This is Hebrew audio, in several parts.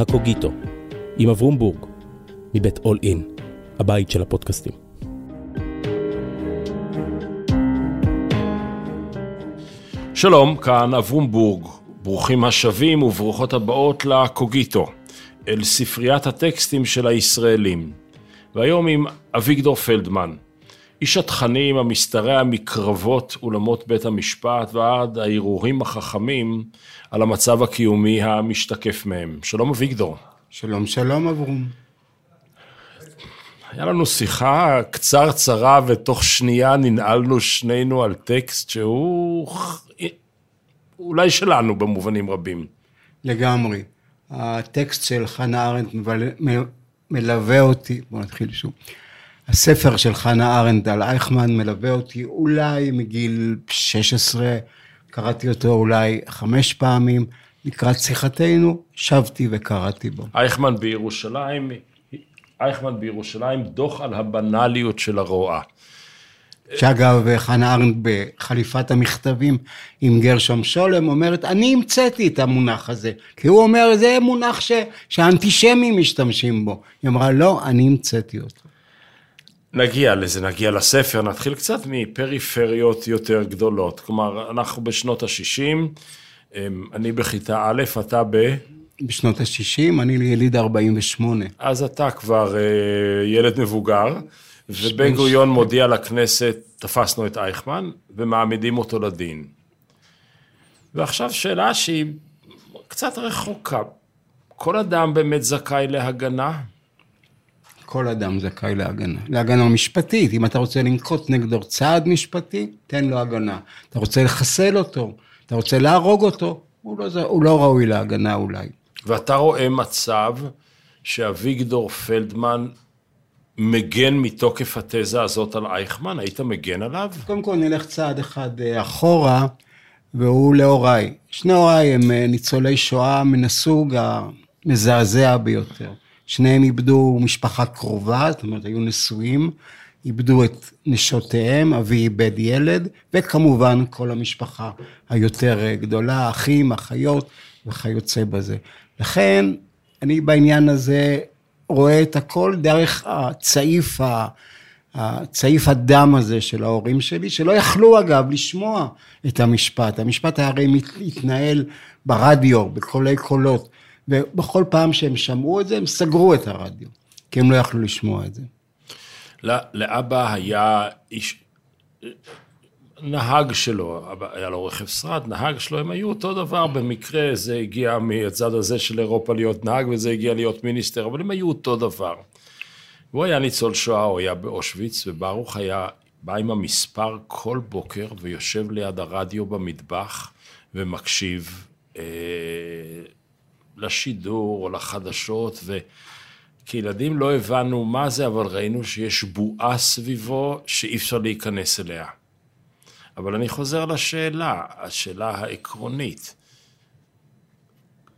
הקוגיטו, עם אברום בורג, מבית אול אין, הבית של הפודקאסטים. שלום, כאן אברום בורג. ברוכים השבים וברוכות הבאות לקוגיטו, אל ספריית הטקסטים של הישראלים. והיום עם אביגדור פלדמן, איש התכנים המשתרע מקרבות אולמות בית המשפט ועד הערעורים החכמים על המצב הקיומי המשתקף מהם. שלום אביגדור. שלום שלום אברום. היה לנו שיחה קצרצרה ותוך שנייה ננעלנו שנינו על טקסט שהוא אולי שלנו במובנים רבים. לגמרי. הטקסט של חנה ארנדט מלווה אותי, בואו נתחיל שוב. הספר של חנה ארנדט על אייכמן מלווה אותי אולי מגיל 16, קראתי אותו אולי חמש פעמים, לקראת שיחתנו, שבתי וקראתי בו. אייכמן בירושלים, אייכמן בירושלים, דוח על הבנאליות של הרואה. שאגב, חנה ארנדט בחליפת המכתבים עם גרשום שולם אומרת, אני המצאתי את המונח הזה, כי הוא אומר, זה מונח ש... שהאנטישמים משתמשים בו. היא אמרה, לא, אני המצאתי אותו. נגיע לזה, נגיע לספר, נתחיל קצת מפריפריות יותר גדולות. כלומר, אנחנו בשנות ה-60, אמ, אני בכיתה א', אתה ב... בשנות ה-60, אני יליד 48. אז אתה כבר אה, ילד מבוגר, ובן גוריון מודיע לכנסת, תפסנו את אייכמן, ומעמידים אותו לדין. ועכשיו שאלה שהיא קצת רחוקה. כל אדם באמת זכאי להגנה? כל אדם זכאי להגנה. להגנה משפטית, אם אתה רוצה לנקוט נגדו צעד משפטי, תן לו הגנה. אתה רוצה לחסל אותו, אתה רוצה להרוג אותו, הוא לא, הוא לא ראוי להגנה אולי. ואתה רואה מצב שאביגדור פלדמן מגן מתוקף התזה הזאת על אייכמן? היית מגן עליו? קודם כל נלך צעד אחד אה, אחורה, והוא להוריי. שני הוריי הם אה, ניצולי שואה מן הסוג המזעזע ביותר. שניהם איבדו משפחה קרובה, זאת אומרת, היו נשואים, איבדו את נשותיהם, אבי איבד ילד, וכמובן כל המשפחה היותר גדולה, אחים, אחיות וכיוצא בזה. לכן, אני בעניין הזה רואה את הכל דרך הצעיף, הצעיף הדם הזה של ההורים שלי, שלא יכלו אגב לשמוע את המשפט. המשפט הרי התנהל ברדיו, בקולי קולות. ובכל פעם שהם שמעו את זה, הם סגרו את הרדיו, כי הם לא יכלו לשמוע את זה. לאבא היה איש, נהג שלו, היה לו רכב שרד, נהג שלו, הם היו אותו דבר, במקרה זה הגיע מהצד הזה של אירופה להיות נהג, וזה הגיע להיות מיניסטר, אבל הם היו אותו דבר. הוא היה ניצול שואה, הוא היה באושוויץ, וברוך היה בא עם המספר כל בוקר ויושב ליד הרדיו במטבח ומקשיב. אה, לשידור או לחדשות, וכילדים לא הבנו מה זה, אבל ראינו שיש בועה סביבו שאי אפשר להיכנס אליה. אבל אני חוזר לשאלה, השאלה העקרונית.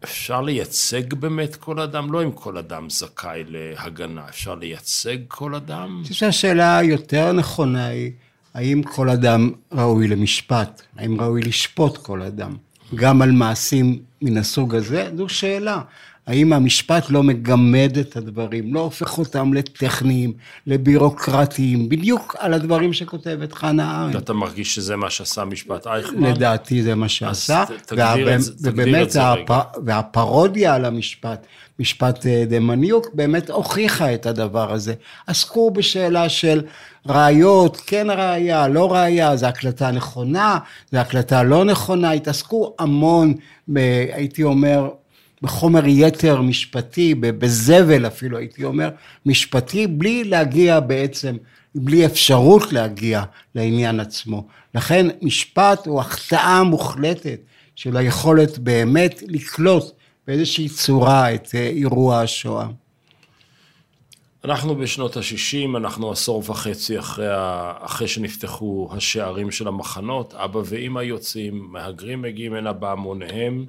אפשר לייצג באמת כל אדם? לא אם כל אדם זכאי להגנה, אפשר לייצג כל אדם? אני חושב שהשאלה היותר נכונה היא, האם כל אדם ראוי למשפט? האם ראוי לשפוט כל אדם? גם על מעשים מן הסוג הזה, זו שאלה. האם המשפט לא מגמד את הדברים, לא הופך אותם לטכניים, לבירוקרטיים, בדיוק על הדברים שכותבת חנה ארנדט. ואתה מרגיש שזה מה שעשה משפט אייכמן? לדעתי זה מה שעשה. אז תגדיר את זה, ובאמת, את זה רגע. והפרודיה על המשפט, משפט אה, דמניוק, באמת הוכיחה את הדבר הזה. עסקו בשאלה של ראיות, כן ראייה, לא ראייה, זו הקלטה נכונה, זו הקלטה לא נכונה, התעסקו המון, ב, הייתי אומר, בחומר יתר משפטי, בזבל אפילו הייתי אומר, משפטי, בלי להגיע בעצם, בלי אפשרות להגיע לעניין עצמו. לכן משפט הוא החטאה מוחלטת של היכולת באמת לקלוט באיזושהי צורה את אה, אירוע השואה. אנחנו בשנות ה-60, אנחנו עשור וחצי אחרי, אחרי שנפתחו השערים של המחנות, אבא ואימא יוצאים, מהגרים מגיעים הנה בהמוניהם.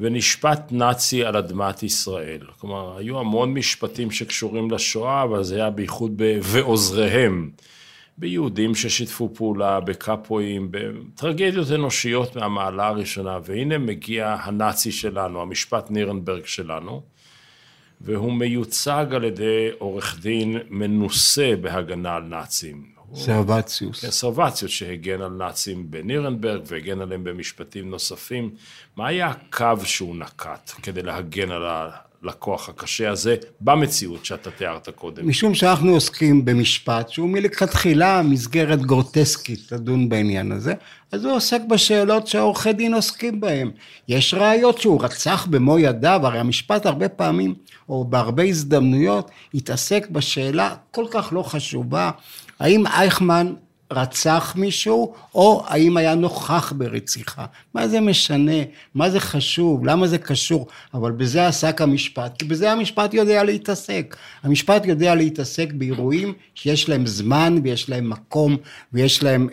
ונשפט נאצי על אדמת ישראל. כלומר, היו המון משפטים שקשורים לשואה, אבל זה היה בייחוד ב... ועוזריהם". ביהודים ששיתפו פעולה, בקאפואים, בטרגדיות אנושיות מהמעלה הראשונה, והנה מגיע הנאצי שלנו, המשפט נירנברג שלנו, והוא מיוצג על ידי עורך דין מנוסה בהגנה על נאצים. סרבציוס. כן, סרבציוס שהגן על נאצים בנירנברג והגן עליהם במשפטים נוספים. מה היה הקו שהוא נקט כדי להגן על הלקוח הקשה הזה במציאות שאתה תיארת קודם? משום שאנחנו עוסקים במשפט שהוא מלכתחילה מסגרת גרוטסקית לדון בעניין הזה, אז הוא עוסק בשאלות שהעורכי דין עוסקים בהן. יש ראיות שהוא רצח במו ידיו, הרי המשפט הרבה פעמים, או בהרבה הזדמנויות, התעסק בשאלה כל כך לא חשובה, האם אייכמן רצח מישהו, או האם היה נוכח ברציחה. מה זה משנה? מה זה חשוב? למה זה קשור? אבל בזה עסק המשפט, כי בזה המשפט יודע להתעסק. המשפט יודע להתעסק באירועים שיש להם זמן ויש להם מקום ויש להם,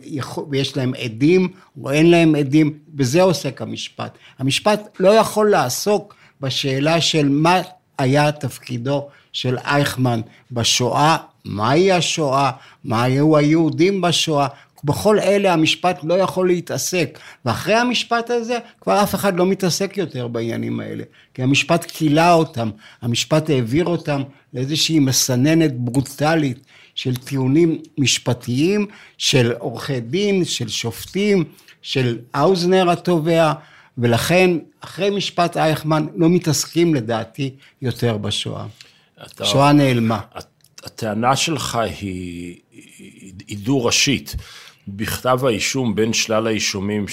ויש להם עדים או אין להם עדים, בזה עוסק המשפט. המשפט לא יכול לעסוק בשאלה של מה היה תפקידו של אייכמן בשואה מהי השואה, מה היו היהודים בשואה, בכל אלה המשפט לא יכול להתעסק, ואחרי המשפט הזה כבר אף אחד לא מתעסק יותר בעניינים האלה, כי המשפט כילה אותם, המשפט העביר אותם לאיזושהי מסננת ברוטלית של טיעונים משפטיים, של עורכי דין, של שופטים, של האוזנר התובע, ולכן אחרי משפט אייכמן לא מתעסקים לדעתי יותר בשואה. אתה... שואה נעלמה. אתה... הטענה שלך היא, היא דו-ראשית. בכתב האישום, בין שלל האישומים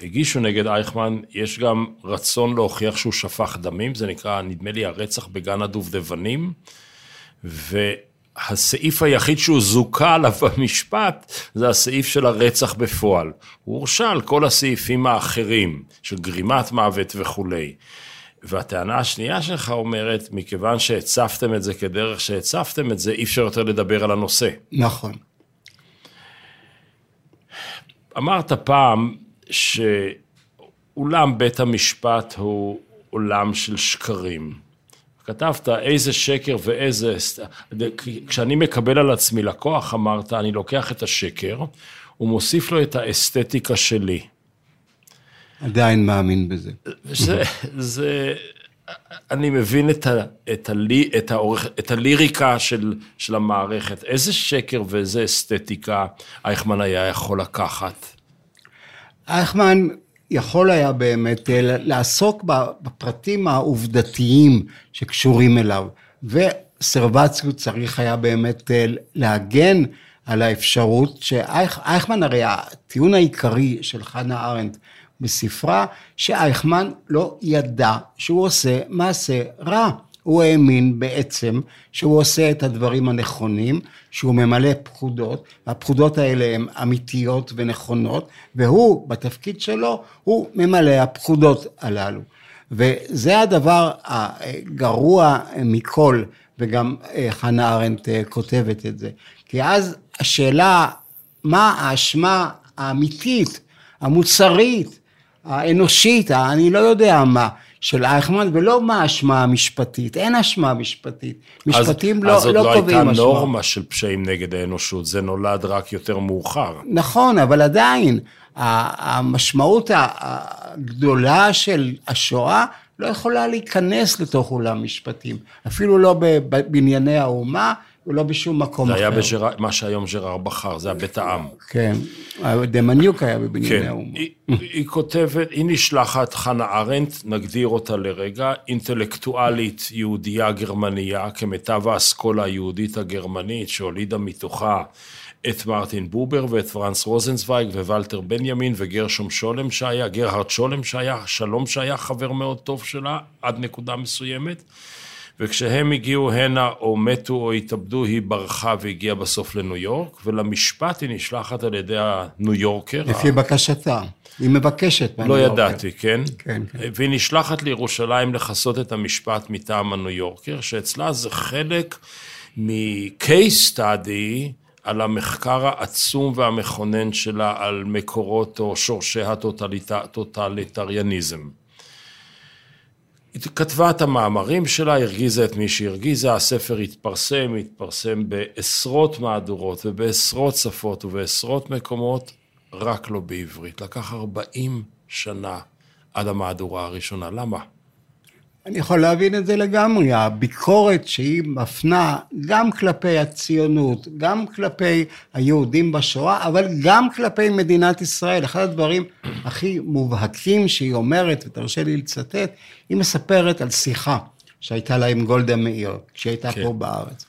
שהגישו נגד אייכמן, יש גם רצון להוכיח שהוא שפך דמים, זה נקרא, נדמה לי, הרצח בגן הדובדבנים, והסעיף היחיד שהוא זוכה עליו במשפט, זה הסעיף של הרצח בפועל. הוא הורשע על כל הסעיפים האחרים, של גרימת מוות וכולי. והטענה השנייה שלך אומרת, מכיוון שהצפתם את זה כדרך שהצפתם את זה, אי אפשר יותר לדבר על הנושא. נכון. אמרת פעם שאולם בית המשפט הוא עולם של שקרים. כתבת איזה שקר ואיזה... כשאני מקבל על עצמי לקוח, אמרת, אני לוקח את השקר ומוסיף לו את האסתטיקה שלי. עדיין מאמין בזה. זה, זה, אני מבין את, ה, את, הלי, את, האורך, את הליריקה של, של המערכת. איזה שקר ואיזה אסתטיקה אייכמן היה יכול לקחת? אייכמן יכול היה באמת אה, לעסוק בפרטים העובדתיים שקשורים אליו, וסרבציו צריך היה באמת אה, להגן על האפשרות שאייכמן, הרי הטיעון העיקרי של חנה ארנדט בספרה שאייכמן לא ידע שהוא עושה מעשה רע. הוא האמין בעצם שהוא עושה את הדברים הנכונים, שהוא ממלא פקודות, והפקודות האלה הן אמיתיות ונכונות, והוא בתפקיד שלו, הוא ממלא הפקודות הללו. וזה הדבר הגרוע מכל, וגם אה, חנה ארנדט אה, כותבת את זה. כי אז השאלה, מה האשמה האמיתית, המוסרית, האנושית, אני לא יודע מה, של אייכמן, ולא מה האשמה המשפטית, אין אשמה משפטית. משפטים אז, לא, אז לא, לא קובעים אשמה. אז עוד אשמה. לא הייתה נורמה של פשעים נגד האנושות, זה נולד רק יותר מאוחר. נכון, אבל עדיין, המשמעות הגדולה של השואה לא יכולה להיכנס לתוך אולם משפטים, אפילו לא בבנייני האומה, ולא בשום מקום זה אחר. היה בג'ר... מה שהיום ז'ראר בכר, זה היה בית העם. כן, דמיאניוק היה בבנייני כן, האומה. היא, היא כותבת, היא נשלחת, חנה ארנדט, נגדיר אותה לרגע, אינטלקטואלית יהודייה גרמניה, כמיטב האסכולה היהודית הגרמנית, שהולידה מתוכה את מרטין בובר ואת פרנץ רוזנצווייג ווולטר בנימין וגרשום שולם שהיה, גרהרד שולם שהיה, שלום שהיה חבר מאוד טוב שלה עד נקודה מסוימת. וכשהם הגיעו הנה או מתו או התאבדו, היא ברחה והגיעה בסוף לניו יורק, ולמשפט היא נשלחת על ידי הניו יורקר. לפי בקשתה, היא מבקשת. לא מהניו יורקר. ידעתי, כן? כן, כן. והיא נשלחת לירושלים לכסות את המשפט מטעם הניו יורקר, שאצלה זה חלק מ-case study על המחקר העצום והמכונן שלה על מקורות או שורשי הטוטליטריאניזם. היא כתבה את המאמרים שלה, הרגיזה את מי שהרגיזה, הספר התפרסם, התפרסם בעשרות מהדורות ובעשרות שפות ובעשרות מקומות, רק לא בעברית. לקח 40 שנה עד המהדורה הראשונה. למה? אני יכול להבין את זה לגמרי, הביקורת שהיא מפנה גם כלפי הציונות, גם כלפי היהודים בשואה, אבל גם כלפי מדינת ישראל. אחד הדברים הכי מובהקים שהיא אומרת, ותרשה לי לצטט, היא מספרת על שיחה שהייתה לה עם גולדה מאיר, כשהיא הייתה כן. פה בארץ.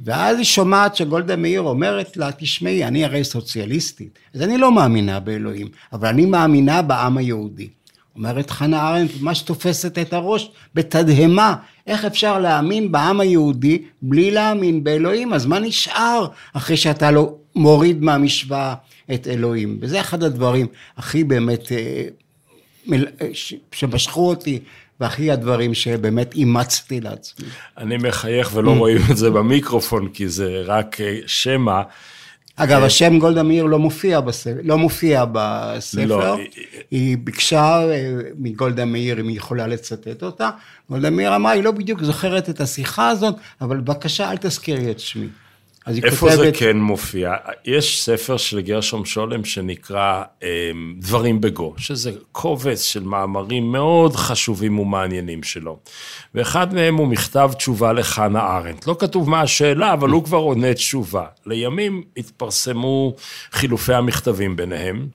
ואז היא שומעת שגולדה מאיר אומרת לה, תשמעי, אני הרי סוציאליסטית, אז אני לא מאמינה באלוהים, אבל אני מאמינה בעם היהודי. אומרת חנה ארנדט, ממש תופסת את הראש בתדהמה, איך אפשר להאמין בעם היהודי בלי להאמין באלוהים, אז מה נשאר אחרי שאתה לא מוריד מהמשוואה את אלוהים? וזה אחד הדברים הכי באמת, אה, אה, שמשכו אותי והכי הדברים שבאמת אימצתי לעצמי. אני מחייך ולא רואים את זה במיקרופון, כי זה רק אה, שמע. אגב, אה, השם גולדה מאיר לא מופיע בספר, לא מופיע בספר. לא. היא ביקשה אה, מגולדה מאיר אם היא יכולה לצטט אותה. גולדה מאיר אמרה, היא לא בדיוק זוכרת את השיחה הזאת, אבל בבקשה, אל תזכירי את שמי. איפה כותבת... זה כן מופיע? יש ספר של גרשום שולם שנקרא אה, דברים בגו, שזה קובץ של מאמרים מאוד חשובים ומעניינים שלו. ואחד מהם הוא מכתב תשובה לחנה ארנדט. לא כתוב מה השאלה, אבל הוא כבר עונה תשובה. לימים התפרסמו חילופי המכתבים ביניהם,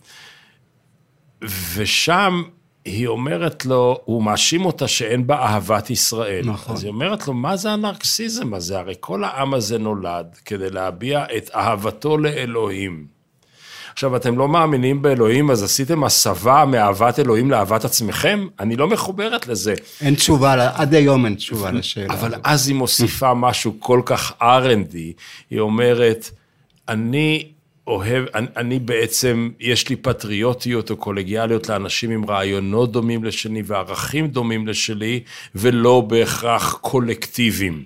ושם היא אומרת לו, הוא מאשים אותה שאין בה אהבת ישראל. נכון. אז היא אומרת לו, מה זה הנרקסיזם הזה? הרי כל העם הזה נולד כדי להביע את אהבתו לאלוהים. עכשיו, אתם לא מאמינים באלוהים, אז עשיתם הסבה מאהבת אלוהים לאהבת עצמכם? אני לא מחוברת לזה. אין תשובה, עד היום אין תשובה לשאלה. אבל אז היא מוסיפה משהו כל כך R&D, היא אומרת, אני אוהב, אני, אני בעצם, יש לי פטריוטיות או קולגיאליות לאנשים עם רעיונות דומים לשני וערכים דומים לשלי, ולא בהכרח קולקטיביים.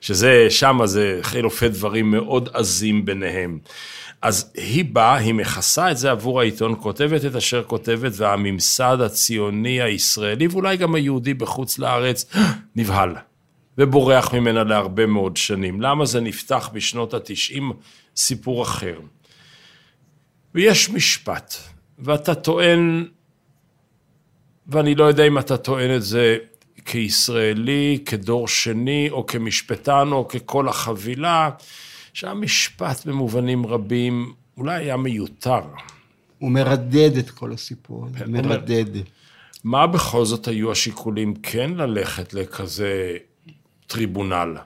שזה, שם זה חילופי דברים מאוד עזים ביניהם. אז היא באה, היא מכסה את זה עבור העיתון, כותבת את אשר כותבת, והממסד הציוני הישראלי, ואולי גם היהודי בחוץ לארץ, נבהל. ובורח ממנה להרבה מאוד שנים. למה זה נפתח בשנות התשעים? סיפור אחר. ויש משפט, ואתה טוען, ואני לא יודע אם אתה טוען את זה כישראלי, כדור שני, או כמשפטן, או ככל החבילה, שהמשפט במובנים רבים אולי היה מיותר. הוא מרדד את כל הסיפור, הוא מרדד. מה בכל זאת היו השיקולים כן ללכת לכזה טריבונל?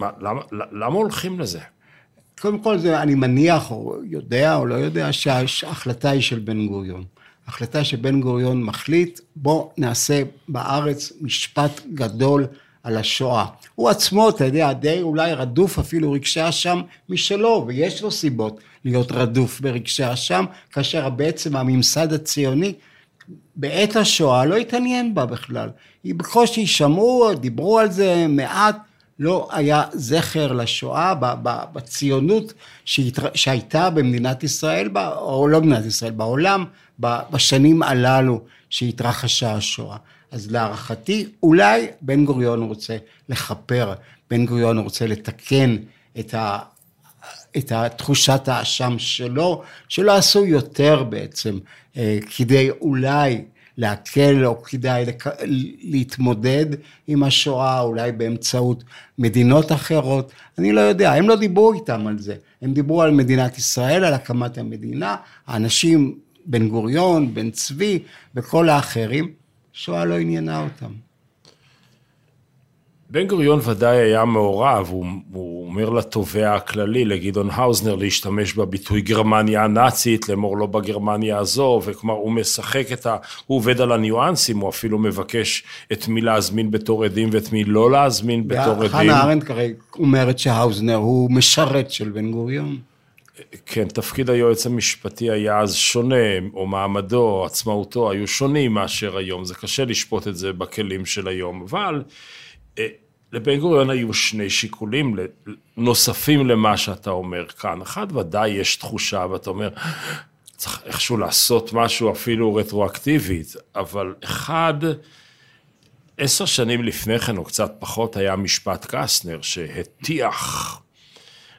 מה, למה, למה הולכים לזה? קודם כל, זה, אני מניח, או יודע או לא יודע, שההחלטה היא של בן גוריון. החלטה שבן גוריון מחליט, בוא נעשה בארץ משפט גדול על השואה. הוא עצמו, אתה יודע, די אולי רדוף אפילו רגשי אשם משלו, ויש לו סיבות להיות רדוף ברגשי אשם, כאשר בעצם הממסד הציוני בעת השואה לא התעניין בה בכלל. היא בקושי שמעו, דיברו על זה מעט, לא היה זכר לשואה בציונות שהייתה במדינת ישראל, או לא במדינת ישראל, בעולם, בשנים הללו שהתרחשה השואה. אז להערכתי, אולי בן גוריון רוצה לכפר, בן גוריון רוצה לתקן את, ה, את תחושת האשם שלו, שלא עשו יותר בעצם, אה, כדי אולי להקל או כדאי לק... להתמודד עם השואה, אולי באמצעות מדינות אחרות, אני לא יודע, הם לא דיברו איתם על זה, הם דיברו על מדינת ישראל, על הקמת המדינה, האנשים, בן גוריון, בן צבי וכל האחרים, שואה לא עניינה אותם. בן גוריון ודאי היה מעורב, הוא, הוא אומר לתובע הכללי, לגדעון האוזנר, להשתמש בביטוי גרמניה הנאצית, לאמור לא בגרמניה הזו, וכלומר הוא משחק את ה... הוא עובד על הניואנסים, הוא אפילו מבקש את מי להזמין בתור עדים ואת מי לא להזמין בתור עדים. חנה ארנדט כרגע אומרת שהאוזנר הוא משרת של בן גוריון. כן, תפקיד היועץ המשפטי היה אז שונה, או מעמדו, או עצמאותו, היו שונים מאשר היום, זה קשה לשפוט את זה בכלים של היום, אבל... לבן גוריון היו שני שיקולים נוספים למה שאתה אומר כאן. אחד, ודאי יש תחושה, ואתה אומר, צריך איכשהו לעשות משהו אפילו רטרואקטיבית, אבל אחד, עשר שנים לפני כן, או קצת פחות, היה משפט קסטנר שהטיח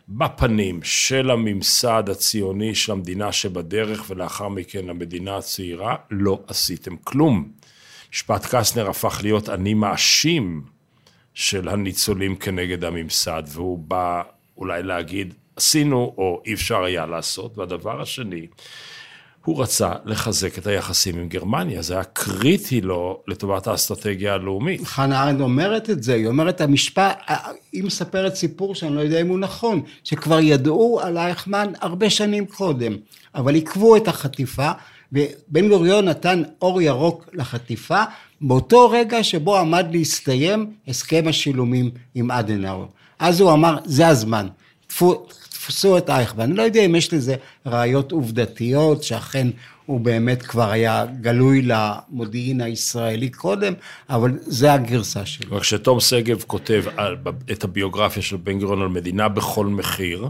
בפנים של הממסד הציוני של המדינה שבדרך, ולאחר מכן המדינה הצעירה, לא עשיתם כלום. משפט קסטנר הפך להיות אני מאשים של הניצולים כנגד הממסד, והוא בא אולי להגיד, עשינו או אי אפשר היה לעשות. והדבר השני, הוא רצה לחזק את היחסים עם גרמניה, זה היה קריטי לו לטובת האסטרטגיה הלאומית. חנה ארנד אומרת את זה, היא אומרת המשפט, היא מספרת סיפור שאני לא יודע אם הוא נכון, שכבר ידעו על אייכמן הרבה שנים קודם, אבל עיכבו את החטיפה, ובן גוריון נתן אור ירוק לחטיפה, באותו רגע שבו עמד להסתיים הסכם השילומים עם אדנאואר. אז הוא אמר, זה הזמן, תפסו את אייכמן. אני לא יודע אם יש לזה ראיות עובדתיות, שאכן הוא באמת כבר היה גלוי למודיעין הישראלי קודם, אבל זה הגרסה שלו. רק שתום שגב כותב את הביוגרפיה של בן גוריון על מדינה בכל מחיר,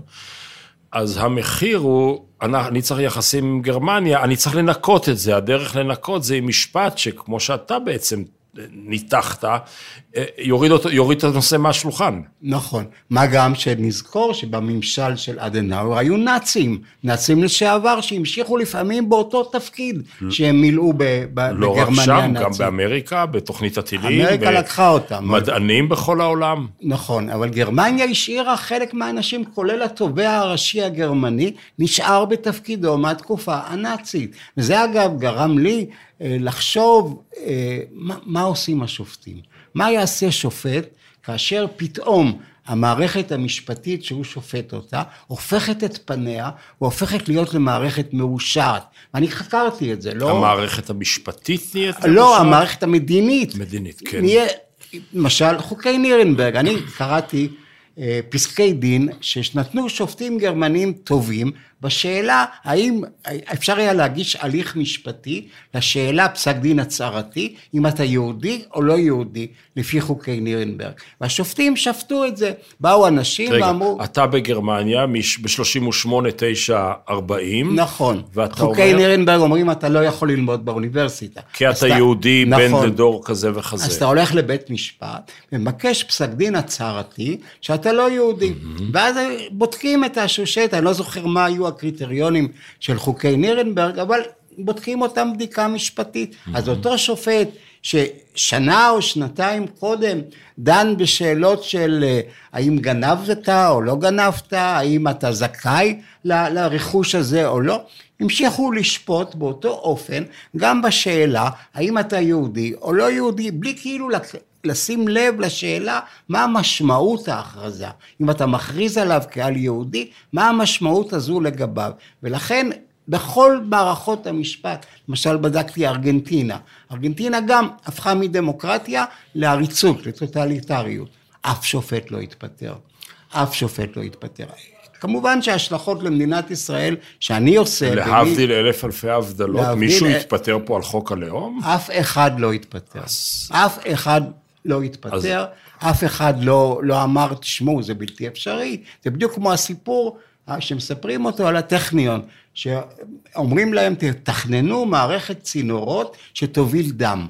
אז המחיר הוא, אני צריך יחסים עם גרמניה, אני צריך לנקות את זה, הדרך לנקות זה עם משפט שכמו שאתה בעצם ניתחת, אה, יוריד, אותו, יוריד את הנושא מהשולחן. נכון. מה גם שנזכור שבממשל של אדנאואר היו נאצים, נאצים לשעבר שהמשיכו לפעמים באותו תפקיד שהם מילאו ב, ב, לא בגרמניה הנאצית. לא רק שם, הנאצית. גם באמריקה, בתוכנית הטילים. אמריקה לקחה אותם. מדענים בכל העולם. נכון, אבל גרמניה השאירה חלק מהאנשים, כולל התובע הראשי הגרמני, נשאר בתפקידו מהתקופה הנאצית. וזה אגב גרם לי לחשוב אה, מה, מה עושים השופטים. מה יעשה שופט כאשר פתאום המערכת המשפטית שהוא שופט אותה, הופכת את פניה והופכת להיות למערכת מאושרת. ואני חקרתי את זה, לא... המערכת המשפטית נהיית מאושרת? לא, המערכת המדינית. מדינית, כן. נהיה, למשל, חוקי נירנברג, אני קראתי אה, פסקי דין שנתנו שופטים גרמנים טובים בשאלה האם אפשר היה להגיש הליך משפטי לשאלה פסק דין הצהרתי אם אתה יהודי או לא יהודי לפי חוקי נירנברג. והשופטים שפטו את זה. באו אנשים רגע, ואמרו אתה בגרמניה ב-38 9 40 נכון. ואתה חוקי אומר נירנברג אומרים אתה לא יכול ללמוד באוניברסיטה. כי אתה יהודי בן נכון. לדור כזה וכזה. אז אתה הולך לבית משפט ומבקש פסק דין הצהרתי שאתה לא יהודי. ואז בודקים את השושלת, אני לא זוכר מה היו הקריטריונים של חוקי נירנברג, אבל בודקים אותם בדיקה משפטית. אז אותו שופט ששנה או שנתיים קודם דן בשאלות של אה, האם גנבת או לא גנבת, האם אתה זכאי ל- לרכוש הזה או לא, המשיכו לשפוט באותו אופן גם בשאלה האם אתה יהודי או לא יהודי, בלי כאילו לק- לשים לב לשאלה מה משמעות ההכרזה. אם אתה מכריז עליו כעל יהודי, מה המשמעות הזו לגביו. ולכן בכל מערכות המשפט, למשל בדקתי ארגנטינה, ארגנטינה גם הפכה מדמוקרטיה לעריצות, לטוטליטריות. אף שופט לא התפטר. אף שופט לא התפטר. כמובן שההשלכות למדינת ישראל שאני עושה... להבדיל אלף אלפי הבדלות, מישהו התפטר פה על חוק הלאום? אף אחד לא התפטר. אז- אף אחד לא התפטר, אף אחד לא, לא אמר, תשמעו, זה בלתי אפשרי. זה בדיוק כמו הסיפור אה, שמספרים אותו על הטכניון, שאומרים להם, תתכננו מערכת צינורות שתוביל דם.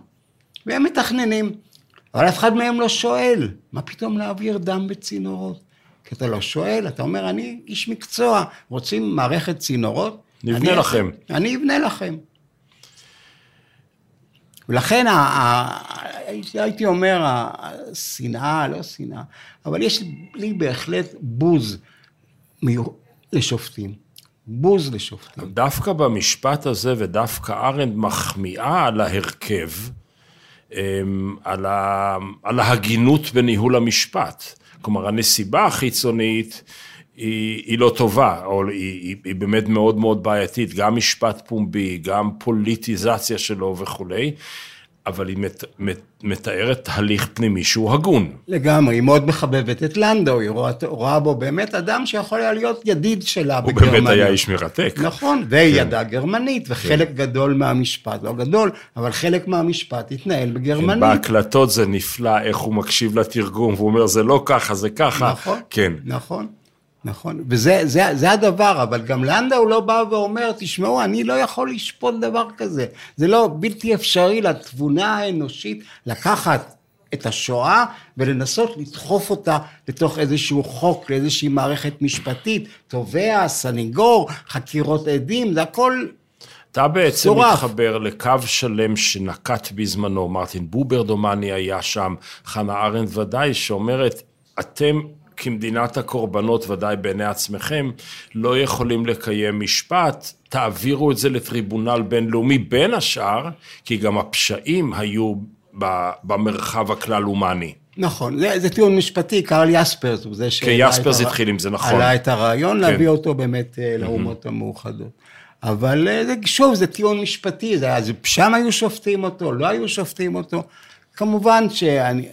והם מתכננים, אבל אף אחד מהם לא שואל, מה פתאום להעביר דם בצינורות? כי אתה לא שואל, אתה אומר, אני איש מקצוע, רוצים מערכת צינורות? נבנה אני- לכם. אני אבנה לכם. ולכן ה- ה- הייתי אומר, השנאה, לא שנאה, אבל יש לי בהחלט בוז לשופטים. בוז לשופטים. דווקא במשפט הזה, ודווקא ארנד מחמיאה על ההרכב, אמ, על, ה, על ההגינות בניהול המשפט. כלומר, הנסיבה החיצונית היא, היא לא טובה, או היא, היא, היא באמת מאוד מאוד בעייתית, גם משפט פומבי, גם פוליטיזציה שלו וכולי, אבל היא מת, מת, מתארת תהליך פנימי שהוא הגון. לגמרי, היא מאוד מחבבת את לנדאו, היא רואה, רואה בו באמת אדם שיכול היה להיות ידיד שלה הוא בגרמניה. באמת היה איש מרתק. נכון, והיא ידעה גרמנית, וחלק גדול מהמשפט, לא גדול, אבל חלק מהמשפט התנהל בגרמנית. בהקלטות זה נפלא איך הוא מקשיב לתרגום, והוא אומר, זה לא ככה, זה ככה. נכון, כן. נכון, נכון, וזה זה, זה הדבר, אבל גם לנדאו לא בא ואומר, תשמעו, אני לא יכול לשפוט דבר כזה, זה לא בלתי אפשרי לתבונה האנושית לקחת את השואה ולנסות לדחוף אותה לתוך איזשהו חוק, לאיזושהי מערכת משפטית, תובע, סניגור, חקירות עדים, זה הכל אתה בעצם צורף. מתחבר לקו שלם שנקט בזמנו, מרטין בובר דומני היה שם, חנה ארנדט ודאי, שאומרת, אתם כמדינת הקורבנות, ודאי בעיני עצמכם, לא יכולים לקיים משפט, תעבירו את זה לטריבונל בינלאומי, בין השאר, כי גם הפשעים היו במרחב הכלל-אומני. נכון, זה, זה טיעון משפטי, קרל יספרס הוא זה שהעלה יספרס את הר- התחיל עם זה, נכון. עלה את הרעיון כן. להביא אותו באמת אה, לאומות המאוחדות. אבל אה, זה, שוב, זה טיעון משפטי, זה, אז שם היו שופטים אותו, לא היו שופטים אותו. כמובן שאני,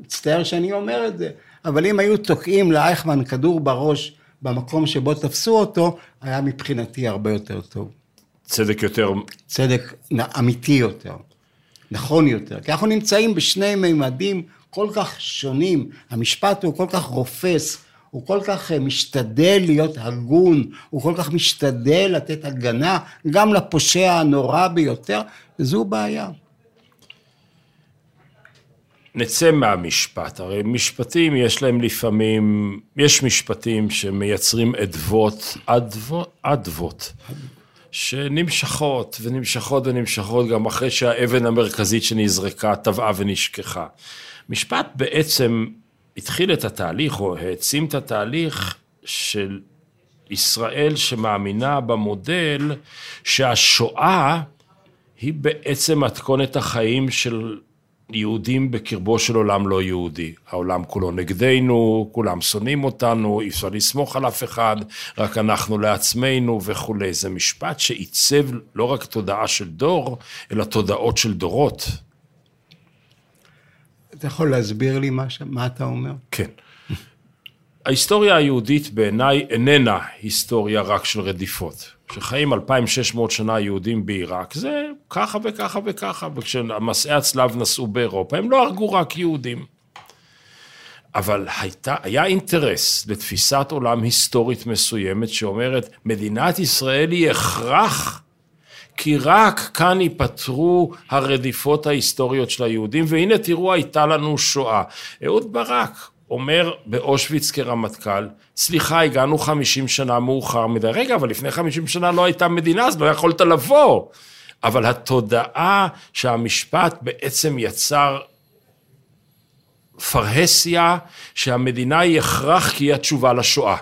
מצטער שאני אומר את זה, אבל אם היו תוקעים לאייכמן כדור בראש במקום שבו תפסו אותו, היה מבחינתי הרבה יותר טוב. צדק יותר, צדק אמיתי יותר, נכון יותר, כי אנחנו נמצאים בשני מימדים כל כך שונים, המשפט הוא כל כך רופס, הוא כל כך אה, משתדל להיות הגון, הוא כל כך משתדל לתת הגנה גם לפושע הנורא ביותר, וזו בעיה. נצא מהמשפט, הרי משפטים יש להם לפעמים, יש משפטים שמייצרים אדוות, אדוות, שנמשכות ונמשכות ונמשכות גם אחרי שהאבן המרכזית שנזרקה טבעה ונשכחה. משפט בעצם התחיל את התהליך או העצים את התהליך של ישראל שמאמינה במודל שהשואה היא בעצם מתכונת החיים של יהודים בקרבו של עולם לא יהודי. העולם כולו נגדנו, כולם שונאים אותנו, אי אפשר לסמוך על אף אחד, רק אנחנו לעצמנו וכולי. זה משפט שעיצב לא רק תודעה של דור, אלא תודעות של דורות. אתה יכול להסביר לי מה, ש- מה אתה אומר? כן. ההיסטוריה היהודית בעיניי איננה היסטוריה רק של רדיפות. שחיים 2,600 שנה יהודים בעיראק, זה ככה וככה וככה, וכשמסעי הצלב נסעו באירופה, הם לא הרגו רק יהודים. אבל הייתה, היה אינטרס לתפיסת עולם היסטורית מסוימת שאומרת, מדינת ישראל היא הכרח כי רק כאן ייפתרו הרדיפות ההיסטוריות של היהודים, והנה תראו הייתה לנו שואה. אהוד ברק אומר באושוויץ כרמטכ"ל, סליחה, הגענו 50 שנה מאוחר מדי. רגע, אבל לפני 50 שנה לא הייתה מדינה, אז לא יכולת לבוא. אבל התודעה שהמשפט בעצם יצר פרהסיה, שהמדינה היא הכרח כי היא התשובה לשואה.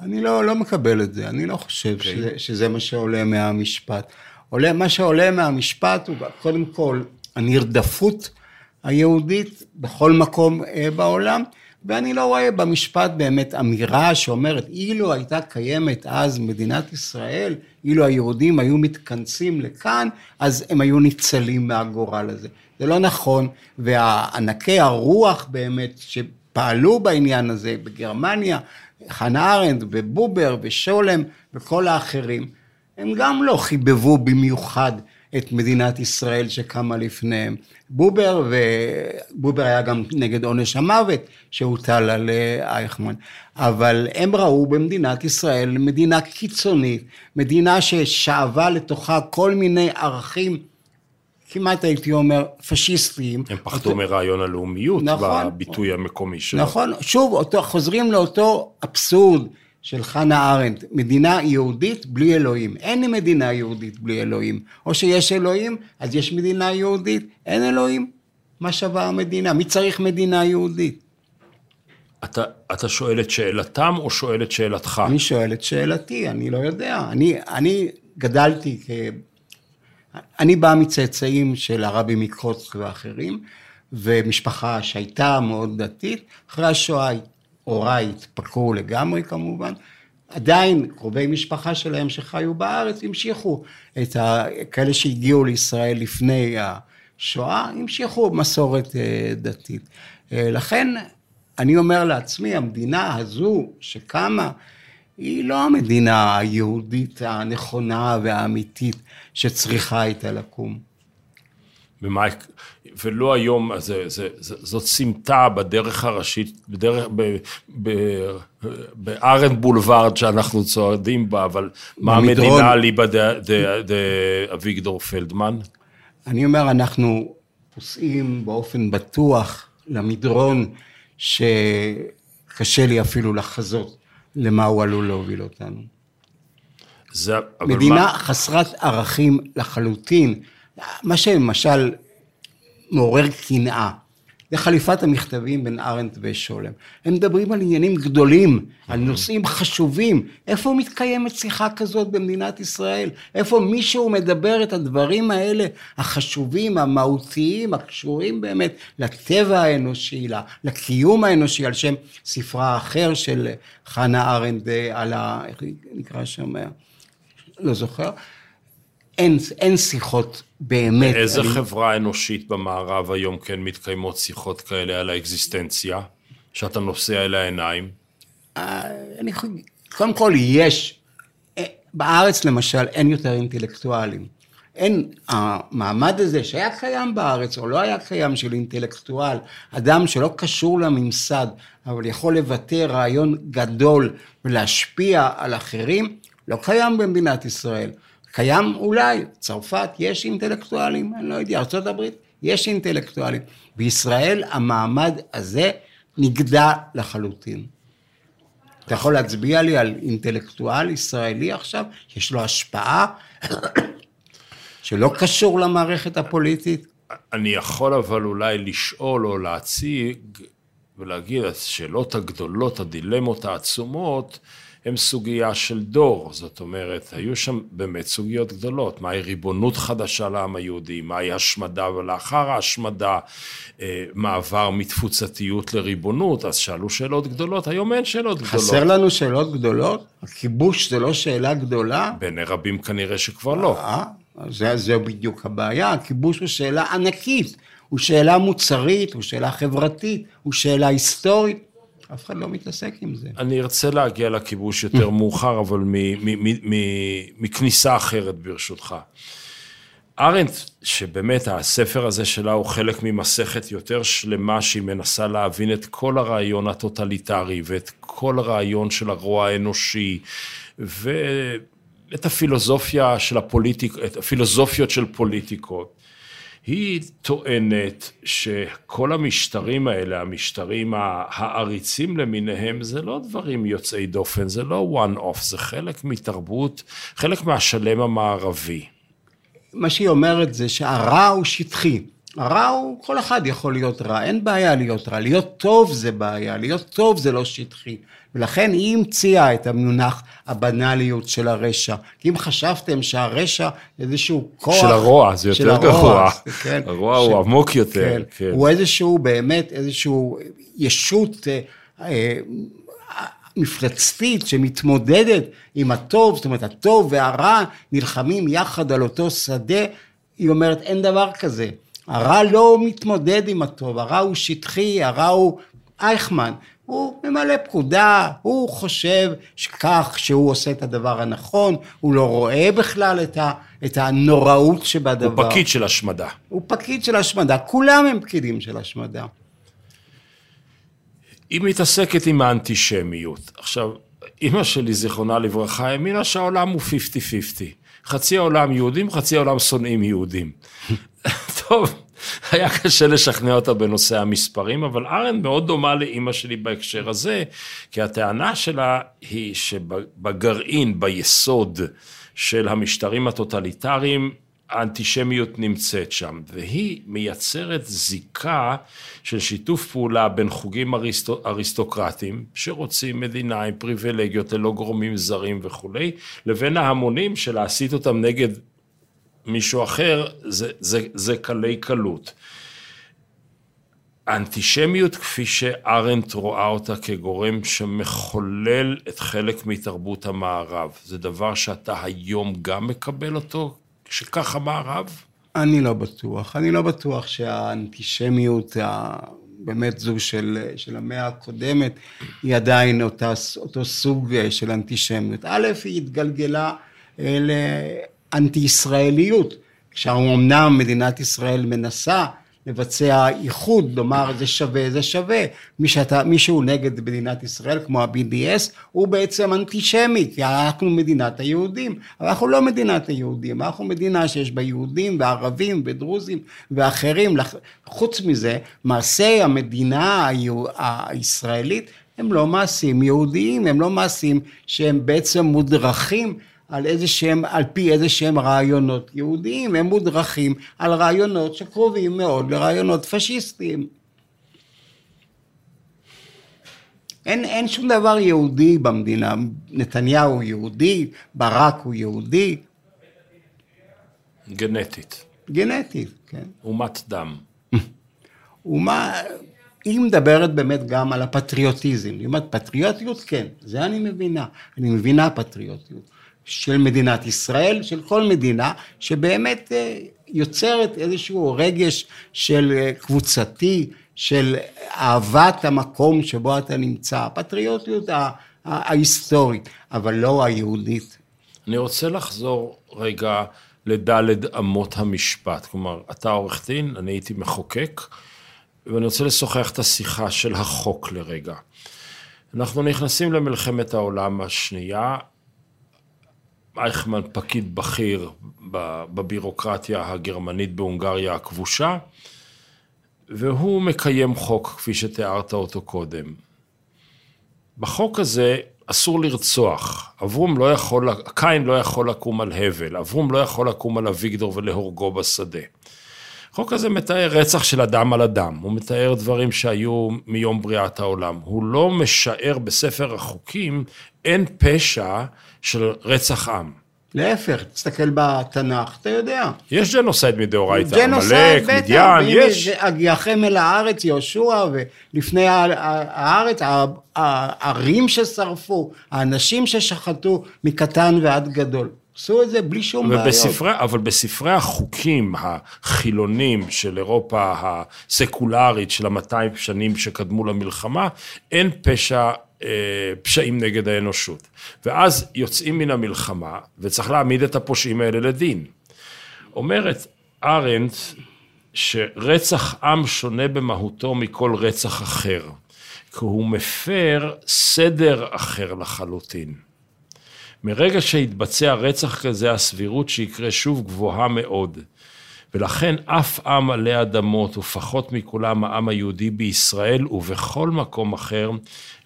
אני לא, לא מקבל את זה, אני לא חושב okay. שזה, שזה מה שעולה מהמשפט. עולה, מה שעולה מהמשפט הוא קודם כל הנרדפות היהודית בכל מקום אה, בעולם, ואני לא רואה במשפט באמת אמירה שאומרת, אילו הייתה קיימת אז מדינת ישראל, אילו היהודים היו מתכנסים לכאן, אז הם היו ניצלים מהגורל הזה. זה לא נכון, וענקי הרוח באמת שפעלו בעניין הזה בגרמניה, חנה ארנדט ובובר ושולם וכל האחרים, הם גם לא חיבבו במיוחד את מדינת ישראל שקמה לפניהם. בובר, ובובר היה גם נגד עונש המוות שהוטל על אייכמן, אבל הם ראו במדינת ישראל מדינה קיצונית, מדינה ששאבה לתוכה כל מיני ערכים כמעט הייתי אומר פשיסטיים. הם פחדו מרעיון הלאומיות נכון, בביטוי המקומי שלו. נכון, שוב, אותו, חוזרים לאותו אבסורד של חנה ארנדט, מדינה יהודית בלי אלוהים. אין מדינה יהודית בלי אלוהים. או שיש אלוהים, אז יש מדינה יהודית, אין אלוהים, מה שווה המדינה? מי צריך מדינה יהודית? אתה, אתה שואל את שאלתם או שואל את שאלתך? אני שואל את שאלתי, אני לא יודע. אני, אני גדלתי כ... אני בא מצאצאים של הרבי מקוצק ואחרים, ומשפחה שהייתה מאוד דתית, אחרי השואה הוריי התפקרו לגמרי כמובן, עדיין קרובי משפחה שלהם שחיו בארץ המשיכו את ה... כאלה שהגיעו לישראל לפני השואה, המשיכו מסורת דתית. לכן אני אומר לעצמי, המדינה הזו שקמה, היא לא המדינה היהודית הנכונה והאמיתית שצריכה הייתה לקום. ומה, ולא היום, זה, זה, זה, זאת סמטה בדרך הראשית, בדרך, ב, ב, בארן בולווארד שאנחנו צועדים בה, אבל מה המדינה ליבא דאביגדור פלדמן? אני אומר, אנחנו נוסעים באופן בטוח למדרון שקשה לי אפילו לחזות למה הוא עלול להוביל אותנו. זה, מדינה מה, חסרת ערכים לחלוטין, מה שלמשל מעורר קנאה, זה חליפת המכתבים בין ארנט ושולם. הם מדברים על עניינים גדולים, על נושאים חשובים. איפה מתקיימת שיחה כזאת במדינת ישראל? איפה מישהו מדבר את הדברים האלה, החשובים, המהותיים, הקשורים באמת לטבע האנושי, לקיום האנושי, על שם ספרה האחר של חנה ארנד על ה... איך נקרא שם? לא זוכר. אין, אין שיחות באמת. באיזה אני... חברה אנושית במערב היום כן מתקיימות שיחות כאלה על האקזיסטנציה, שאתה נושא אל העיניים? אה, אני, קודם כל יש, אה, בארץ למשל אין יותר אינטלקטואלים. אין, המעמד הזה שהיה קיים בארץ או לא היה קיים של אינטלקטואל, אדם שלא קשור לממסד, אבל יכול לבטא רעיון גדול ולהשפיע על אחרים, לא קיים במדינת ישראל. קיים אולי, צרפת יש אינטלקטואלים, אני לא יודע, ארה"ב יש אינטלקטואלים. בישראל המעמד הזה נגדע לחלוטין. אתה יכול להצביע לי על אינטלקטואל ישראלי עכשיו, יש לו השפעה שלא קשור למערכת הפוליטית? אני יכול אבל אולי לשאול או להציג ולהגיד, השאלות הגדולות, הדילמות העצומות, הם סוגיה של דור, זאת אומרת, היו שם באמת סוגיות גדולות, מהי ריבונות חדשה לעם היהודי, מהי השמדה ולאחר ההשמדה, אה, מעבר מתפוצתיות לריבונות, אז שאלו שאלות גדולות, היום אין שאלות גדולות. חסר לנו שאלות גדולות? הכיבוש זה לא שאלה גדולה? בעיני רבים כנראה שכבר לא. אה, זה, זה בדיוק הבעיה, הכיבוש הוא שאלה ענקית, הוא שאלה מוצרית, הוא שאלה חברתית, הוא שאלה היסטורית. אף אחד לא מתעסק עם זה. אני ארצה להגיע לכיבוש יותר מאוחר, אבל מכניסה אחרת ברשותך. ארנט, שבאמת הספר הזה שלה הוא חלק ממסכת יותר שלמה שהיא מנסה להבין את כל הרעיון הטוטליטרי ואת כל הרעיון של הרוע האנושי ואת הפילוסופיה של הפוליטיק, את הפילוסופיות של פוליטיקות. היא טוענת שכל המשטרים האלה, המשטרים העריצים למיניהם, זה לא דברים יוצאי דופן, זה לא one off, זה חלק מתרבות, חלק מהשלם המערבי. מה שהיא אומרת זה שהרע הוא שטחי. הרע הוא, כל אחד יכול להיות רע, אין בעיה להיות רע. להיות טוב זה בעיה, להיות טוב זה לא שטחי. ולכן היא המציאה את המונח הבנאליות של הרשע. כי אם חשבתם שהרשע איזשהו כוח... של הרוע, זה יותר גרוע. כן, הרוע ש... הוא עמוק יותר. כן, כן. הוא איזשהו, באמת, איזשהו ישות אה, אה, מפלצתית שמתמודדת עם הטוב, זאת אומרת, הטוב והרע נלחמים יחד על אותו שדה. היא אומרת, אין דבר כזה. הרע לא מתמודד עם הטוב, הרע הוא שטחי, הרע הוא אייכמן. הוא ממלא פקודה, הוא חושב שכך שהוא עושה את הדבר הנכון, הוא לא רואה בכלל את, ה, את הנוראות שבדבר. הוא פקיד של השמדה. הוא פקיד של השמדה, כולם הם פקידים של השמדה. היא מתעסקת עם האנטישמיות. עכשיו, אימא שלי, זיכרונה לברכה, האמינה שהעולם הוא 50-50. חצי העולם יהודים, חצי העולם שונאים יהודים. טוב, היה קשה לשכנע אותה בנושא המספרים, אבל ארן מאוד דומה לאימא שלי בהקשר הזה, כי הטענה שלה היא שבגרעין, ביסוד של המשטרים הטוטליטריים, האנטישמיות נמצאת שם, והיא מייצרת זיקה של שיתוף פעולה בין חוגים אריסטו, אריסטוקרטיים, שרוצים מדינה עם פריבילגיות ללא גורמים זרים וכולי, לבין ההמונים של להסית אותם נגד מישהו אחר, זה, זה, זה קלי קלות. האנטישמיות כפי שארנט רואה אותה כגורם שמחולל את חלק מתרבות המערב, זה דבר שאתה היום גם מקבל אותו, שכך המערב? אני לא בטוח. אני לא בטוח שהאנטישמיות, באמת זו של, של המאה הקודמת, היא עדיין אותה, אותו סוג של אנטישמיות. א', היא התגלגלה אל... אנטי-ישראליות, כשאמנם מדינת ישראל מנסה לבצע איחוד, לומר זה שווה, זה שווה. מי, שאתה, מי שהוא נגד מדינת ישראל, כמו ה-BDS, הוא בעצם אנטישמי, כי אנחנו מדינת היהודים. אבל אנחנו לא מדינת היהודים, אנחנו מדינה שיש בה יהודים וערבים ודרוזים ואחרים. חוץ מזה, מעשי המדינה הישראלית הם לא מעשים יהודיים, הם לא מעשים שהם בעצם מודרכים על איזה שהם, על פי איזה שהם רעיונות יהודיים, הם מודרכים על רעיונות שקרובים מאוד לרעיונות פשיסטיים. אין, אין שום דבר יהודי במדינה, נתניהו יהודי, ברק הוא יהודי. גנטית. גנטית, כן. אומת דם. אומה, היא מדברת באמת גם על הפטריוטיזם. היא אומרת, פטריוטיות, כן, זה אני מבינה. אני מבינה פטריוטיות. של מדינת ישראל, של כל מדינה, שבאמת אה, יוצרת איזשהו רגש של אה, קבוצתי, של אהבת המקום שבו אתה נמצא, הפטריוטיות ההיסטורית, אבל לא היהודית. אני רוצה לחזור רגע לדלת אמות המשפט. כלומר, אתה עורך דין, אני הייתי מחוקק, ואני רוצה לשוחח את השיחה של החוק לרגע. אנחנו נכנסים למלחמת העולם השנייה, אייכמן פקיד בכיר בבירוקרטיה הגרמנית בהונגריה הכבושה, והוא מקיים חוק כפי שתיארת אותו קודם. בחוק הזה אסור לרצוח, אברום לא יכול, קין לא יכול לקום על הבל, אברום לא יכול לקום על אביגדור ולהורגו בשדה. החוק הזה מתאר רצח של אדם על אדם, הוא מתאר דברים שהיו מיום בריאת העולם. הוא לא משער בספר החוקים, אין פשע של רצח עם. להפך, תסתכל בתנ"ך, אתה יודע. יש ג'נוסייד מדאורייתא, עמלק, מדיין, יש. הגיעכם אל הארץ, יהושע, ולפני הארץ, הערים ששרפו, האנשים ששחטו מקטן ועד גדול. עשו את זה בלי שום ובספרי, בעיות. אבל בספרי החוקים החילונים של אירופה הסקולרית של המאתיים שנים שקדמו למלחמה, אין פשע, פשעים נגד האנושות. ואז יוצאים מן המלחמה, וצריך להעמיד את הפושעים האלה לדין. אומרת ארנדט, שרצח עם שונה במהותו מכל רצח אחר, כי הוא מפר סדר אחר לחלוטין. מרגע שהתבצע רצח כזה, הסבירות שיקרה שוב גבוהה מאוד. ולכן אף עם עלי אדמות, ופחות מכולם העם היהודי בישראל ובכל מקום אחר,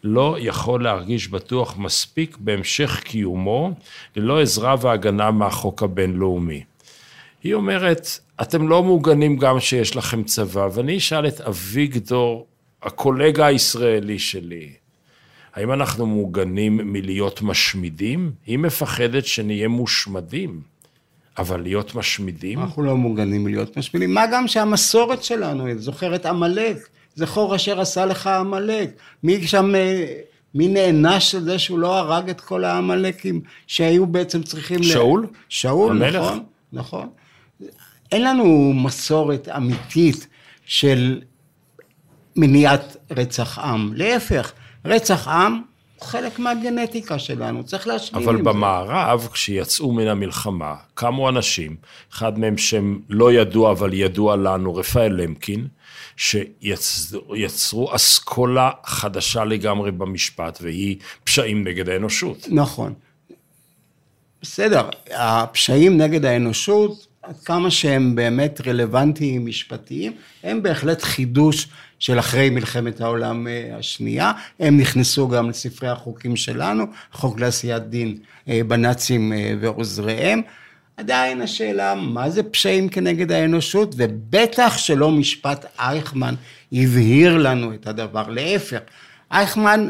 לא יכול להרגיש בטוח מספיק בהמשך קיומו, ללא עזרה והגנה מהחוק הבינלאומי. היא אומרת, אתם לא מוגנים גם שיש לכם צבא, ואני אשאל את אביגדור, הקולגה הישראלי שלי, האם אנחנו מוגנים מלהיות משמידים? היא מפחדת שנהיה מושמדים, אבל להיות משמידים? אנחנו לא מוגנים מלהיות משמידים. מה גם שהמסורת שלנו, זוכר את עמלק, זכור אשר עשה לך עמלק. מי שם... אה, מי נענש על זה שהוא לא הרג את כל העמלקים שהיו בעצם צריכים... שאול? ל... שאול, המלך. נכון, נכון. אין לנו מסורת אמיתית של מניעת רצח עם. להפך, רצח עם חלק מהגנטיקה שלנו, צריך להשלים עם זה. אבל במערב, כשיצאו מן המלחמה, קמו אנשים, אחד מהם שהם לא ידוע, אבל ידוע לנו, רפאל למקין, שיצרו אסכולה חדשה לגמרי במשפט, והיא פשעים נגד האנושות. נכון. בסדר, הפשעים נגד האנושות, עד כמה שהם באמת רלוונטיים משפטיים, הם בהחלט חידוש של אחרי מלחמת העולם אה, השנייה, הם נכנסו גם לספרי החוקים שלנו, חוק לעשיית דין אה, בנאצים אה, ועוזריהם. עדיין השאלה, מה זה פשעים כנגד האנושות, ובטח שלא משפט אייכמן הבהיר לנו את הדבר, להפך, אייכמן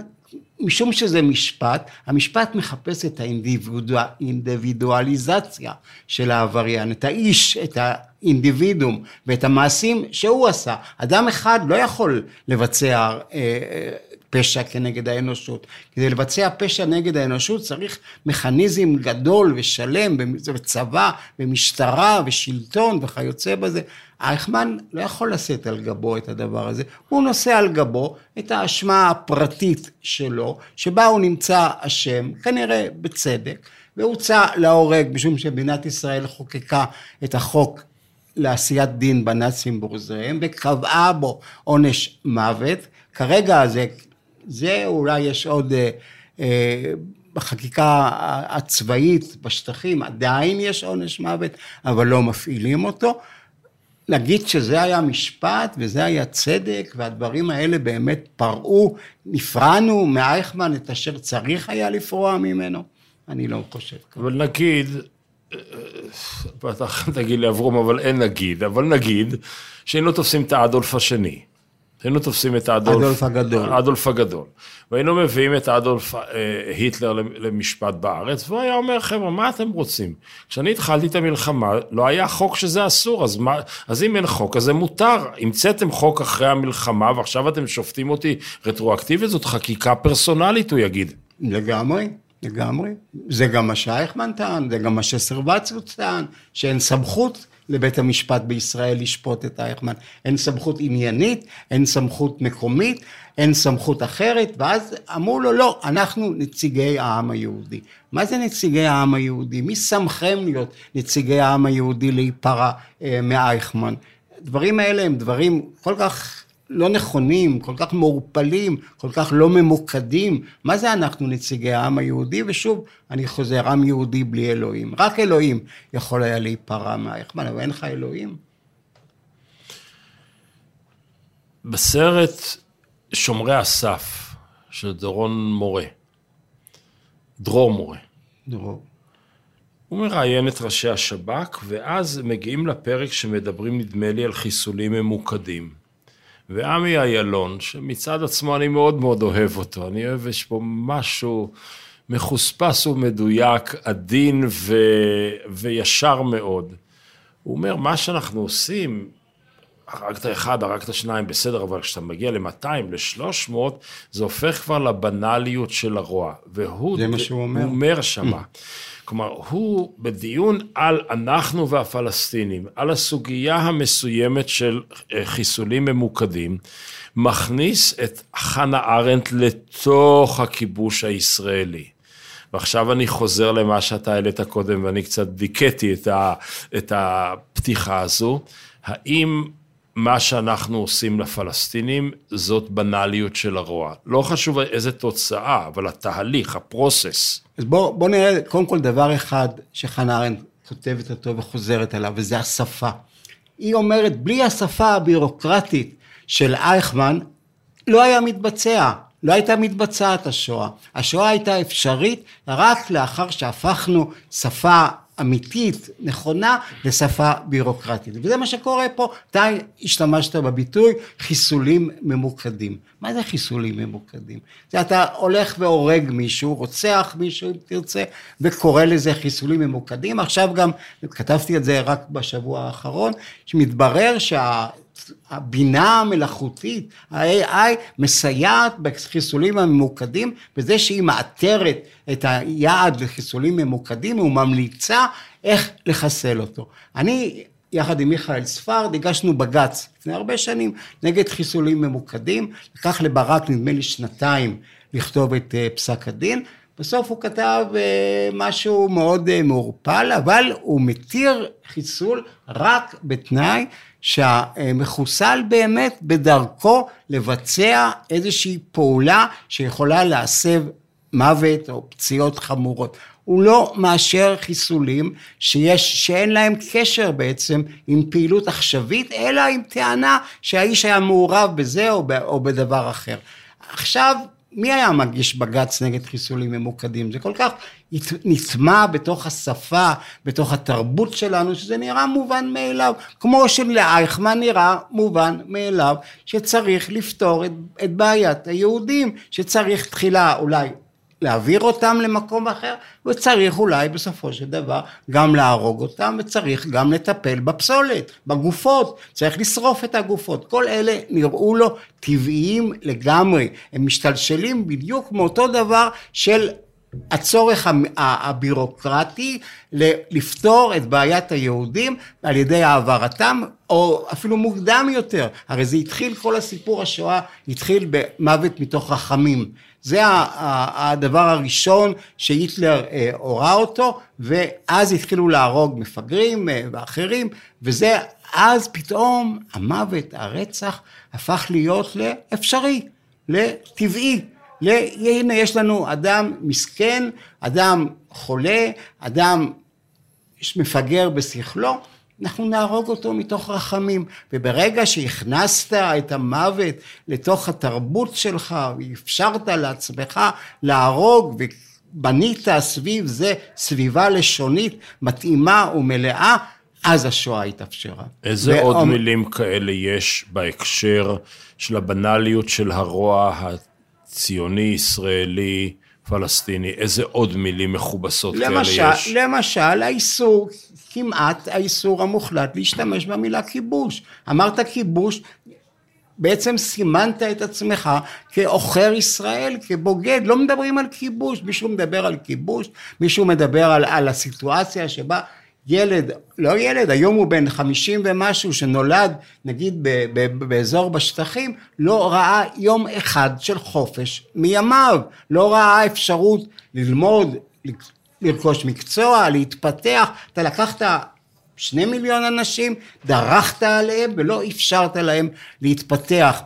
משום שזה משפט, המשפט מחפש את האינדיבידואליזציה של העבריין, את האיש, את האינדיבידום ואת המעשים שהוא עשה. אדם אחד לא יכול לבצע אה, אה, פשע כנגד האנושות. כדי לבצע פשע נגד האנושות צריך מכניזם גדול ושלם וצבא ומשטרה ושלטון וכיוצא בזה. אייכמן לא יכול לשאת על גבו את הדבר הזה, הוא נושא על גבו את האשמה הפרטית שלו, שבה הוא נמצא אשם, כנראה בצדק, והוצא להורג משום שמדינת ישראל חוקקה את החוק לעשיית דין בנאצים בעוזריהם וקבעה בו עונש מוות. כרגע זה, זה אולי יש עוד, אה, אה, בחקיקה הצבאית בשטחים עדיין יש עונש מוות, אבל לא מפעילים אותו. נגיד שזה היה משפט וזה היה צדק והדברים האלה באמת פרעו, נפרענו מאייכמן את אשר צריך היה לפרוע ממנו? אני לא חושב ככה. אבל נגיד, ואתה תגיד לי אברום, אבל אין נגיד, אבל נגיד שהיינו תופסים את האדולף השני. היינו תופסים את האדולף... אדולף הגדול. האדולף הגדול. והיינו מביאים את אדולף אה, היטלר למשפט בארץ, והוא היה אומר, חבר'ה, מה אתם רוצים? כשאני התחלתי את המלחמה, לא היה חוק שזה אסור, אז, מה, אז אם אין חוק, אז זה מותר. המצאתם חוק אחרי המלחמה, ועכשיו אתם שופטים אותי רטרואקטיבית, זאת חקיקה פרסונלית, הוא יגיד. לגמרי. לגמרי. זה גם מה שאייכמן טען, זה גם מה שסרבצקוט טען, שאין סמכות לבית המשפט בישראל לשפוט את אייכמן. אין סמכות עניינית, אין סמכות מקומית, אין סמכות אחרת, ואז אמרו לו, לא, אנחנו נציגי העם היהודי. מה זה נציגי העם היהודי? מי שמכם להיות נציגי העם היהודי להיפרע אה, מאייכמן? הדברים האלה הם דברים כל כך לא נכונים, כל כך מעורפלים, כל כך לא ממוקדים. מה זה אנחנו נציגי העם היהודי? ושוב, אני חוזר, עם יהודי בלי אלוהים. רק אלוהים יכול היה להיפרע מהאיכמן, אבל אין לך אלוהים. בסרט שומרי הסף של דורון מורה, דרור מורה. דרור. הוא מראיין את ראשי השב"כ, ואז מגיעים לפרק שמדברים, נדמה לי, על חיסולים ממוקדים. ועמי אילון, שמצד עצמו אני מאוד מאוד אוהב אותו, אני אוהב, יש פה משהו מחוספס ומדויק, עדין ו... וישר מאוד. הוא אומר, מה שאנחנו עושים, הרגת אחד, הרגת שניים, בסדר, אבל כשאתה מגיע ל-200, ל-300, זה הופך כבר לבנאליות של הרוע. והוא... זה מה שהוא אומר. הוא אומר שמה. כלומר, הוא בדיון על אנחנו והפלסטינים, על הסוגיה המסוימת של אה, חיסולים ממוקדים, מכניס את חנה ארנדט לתוך הכיבוש הישראלי. ועכשיו אני חוזר למה שאתה העלית קודם, ואני קצת דיכאתי את, את הפתיחה הזו. האם מה שאנחנו עושים לפלסטינים זאת בנאליות של הרוע. לא חשוב איזה תוצאה, אבל התהליך, הפרוסס. אז בואו בוא נראה קודם כל דבר אחד שחנה ארנדט כותבת אותו וחוזרת עליו, וזה השפה. היא אומרת, בלי השפה הבירוקרטית של אייכמן, לא היה מתבצע, לא הייתה מתבצעת השואה. השואה הייתה אפשרית רק לאחר שהפכנו שפה אמיתית, נכונה, לשפה בירוקרטית. וזה מה שקורה פה. אתה השתמשת בביטוי חיסולים ממוקדים. מה זה חיסולים ממוקדים? זה אתה הולך והורג מישהו, רוצח מישהו אם תרצה, וקורא לזה חיסולים ממוקדים. עכשיו גם, כתבתי את זה רק בשבוע האחרון, שמתברר שה... הבינה המלאכותית, ה-AI, מסייעת בחיסולים הממוקדים בזה שהיא מאתרת את היעד לחיסולים ממוקדים וממליצה איך לחסל אותו. אני יחד עם מיכאל ספרד הגשנו בג"ץ לפני הרבה שנים נגד חיסולים ממוקדים, לקח לברק נדמה לי שנתיים לכתוב את אה, פסק הדין, בסוף הוא כתב אה, משהו מאוד אה, מעורפל, אבל הוא מתיר חיסול רק בתנאי שהמחוסל באמת בדרכו לבצע איזושהי פעולה שיכולה להסב מוות או פציעות חמורות. הוא לא מאשר חיסולים שיש, שאין להם קשר בעצם עם פעילות עכשווית, אלא עם טענה שהאיש היה מעורב בזה או, ב, או בדבר אחר. עכשיו, מי היה מגיש בג"ץ נגד חיסולים ממוקדים? זה כל כך נטמע בתוך השפה, בתוך התרבות שלנו, שזה נראה מובן מאליו. כמו שלאייכמן נראה מובן מאליו שצריך לפתור את, את בעיית היהודים, שצריך תחילה אולי להעביר אותם למקום אחר, וצריך אולי בסופו של דבר גם להרוג אותם, וצריך גם לטפל בפסולת, בגופות, צריך לשרוף את הגופות. כל אלה נראו לו טבעיים לגמרי, הם משתלשלים בדיוק מאותו דבר של הצורך הבירוקרטי לפתור את בעיית היהודים על ידי העברתם, או אפילו מוקדם יותר. הרי זה התחיל, כל הסיפור השואה התחיל במוות מתוך רחמים. זה הדבר הראשון שהיטלר אה, הורה אותו, ואז התחילו להרוג מפגרים אה, ואחרים, וזה, אז פתאום המוות, הרצח, הפך להיות לאפשרי, לטבעי. הנה יש לנו אדם מסכן, אדם חולה, אדם מפגר בשכלו, אנחנו נהרוג אותו מתוך רחמים. וברגע שהכנסת את המוות לתוך התרבות שלך, ואפשרת לעצמך להרוג, ובנית סביב זה סביבה לשונית מתאימה ומלאה, אז השואה התאפשרה. איזה ועומ- עוד מילים כאלה יש בהקשר של הבנאליות של הרוע הציוני, ישראלי, פלסטיני? איזה עוד מילים מכובסות כאלה למשל, יש? למשל, האיסור, כמעט האיסור המוחלט להשתמש במילה כיבוש. אמרת כיבוש, בעצם סימנת את עצמך כעוכר ישראל, כבוגד, לא מדברים על כיבוש, מישהו מדבר על כיבוש, מישהו מדבר על, על הסיטואציה שבה ילד, לא ילד, היום הוא בן חמישים ומשהו שנולד נגיד ב, ב, באזור בשטחים, לא ראה יום אחד של חופש מימיו, לא ראה אפשרות ללמוד, לרכוש מקצוע, להתפתח, אתה לקחת שני מיליון אנשים, דרכת עליהם ולא אפשרת להם להתפתח.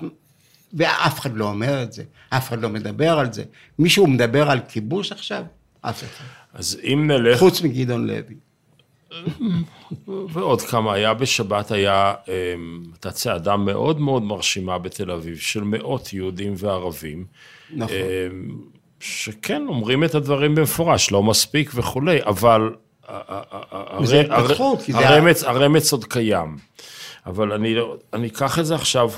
ואף אחד לא אומר את זה, אף אחד לא מדבר על זה. מישהו מדבר על כיבוש עכשיו? אף אחד. אז אם נלך, חוץ מגדעון לוי. ועוד כמה, היה בשבת, היה, אמ, הייתה צעדה מאוד מאוד מרשימה בתל אביב, של מאות יהודים וערבים. נכון. אמ, שכן, אומרים את הדברים במפורש, לא מספיק וכולי, אבל הרמץ, עוד קיים. אבל אני, לא- אני אקח את זה עכשיו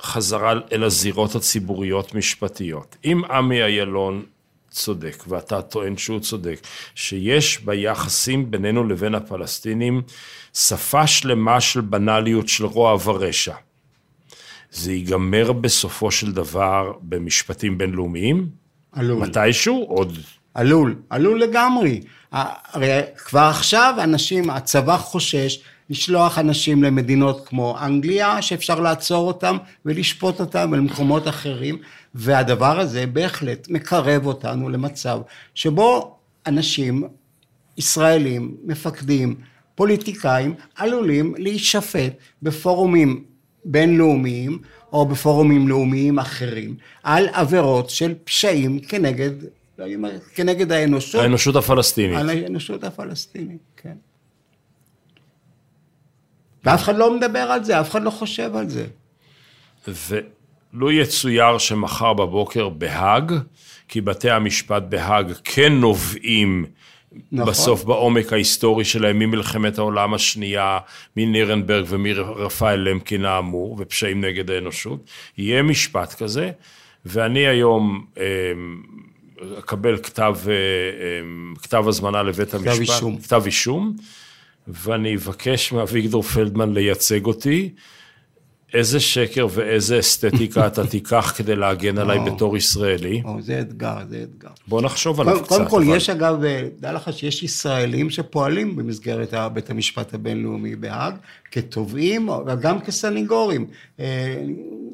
חזרה אל הזירות הציבוריות משפטיות. אם עמי אילון צודק, ואתה טוען שהוא צודק, שיש ביחסים בינינו לבין הפלסטינים שפה שלמה של בנאליות של רוע ורשע. זה ייגמר בסופו של דבר במשפטים בינלאומיים? עלול. מתישהו? עוד... עלול, עלול לגמרי. הרי כבר עכשיו אנשים, הצבא חושש לשלוח אנשים למדינות כמו אנגליה, שאפשר לעצור אותם ולשפוט אותם למקומות אחרים, והדבר הזה בהחלט מקרב אותנו למצב שבו אנשים, ישראלים, מפקדים, פוליטיקאים, עלולים להישפט בפורומים בינלאומיים או בפורומים לאומיים אחרים על עבירות של פשעים כנגד, כנגד האנושות, האנושות הפלסטינית. על האנושות הפלסטינית, כן. ואף אחד לא מדבר על זה, אף אחד לא חושב על זה. ולו יצויר שמחר בבוקר בהאג, כי בתי המשפט בהאג כן נובעים נכון. בסוף בעומק ההיסטורי שלהם ממלחמת העולם השנייה, מנירנברג ומרפאל למקין האמור, ופשעים נגד האנושות, יהיה משפט כזה, ואני היום אה, אקבל כתב, אה, כתב הזמנה לבית המשפט, אישום. כתב אישום, ואני אבקש מאביגדור פלדמן לייצג אותי, איזה שקר ואיזה אסתטיקה אתה תיקח כדי להגן עליי. בתור ישראלי. או, זה אתגר, זה אתגר. בוא נחשוב עליו קצת. קודם כל, אבל- יש אגב, אה, דע לך שיש ישראלים שפועלים במסגרת בית המשפט הבינלאומי בהאג, כתובעים, וגם כסניגורים. אה,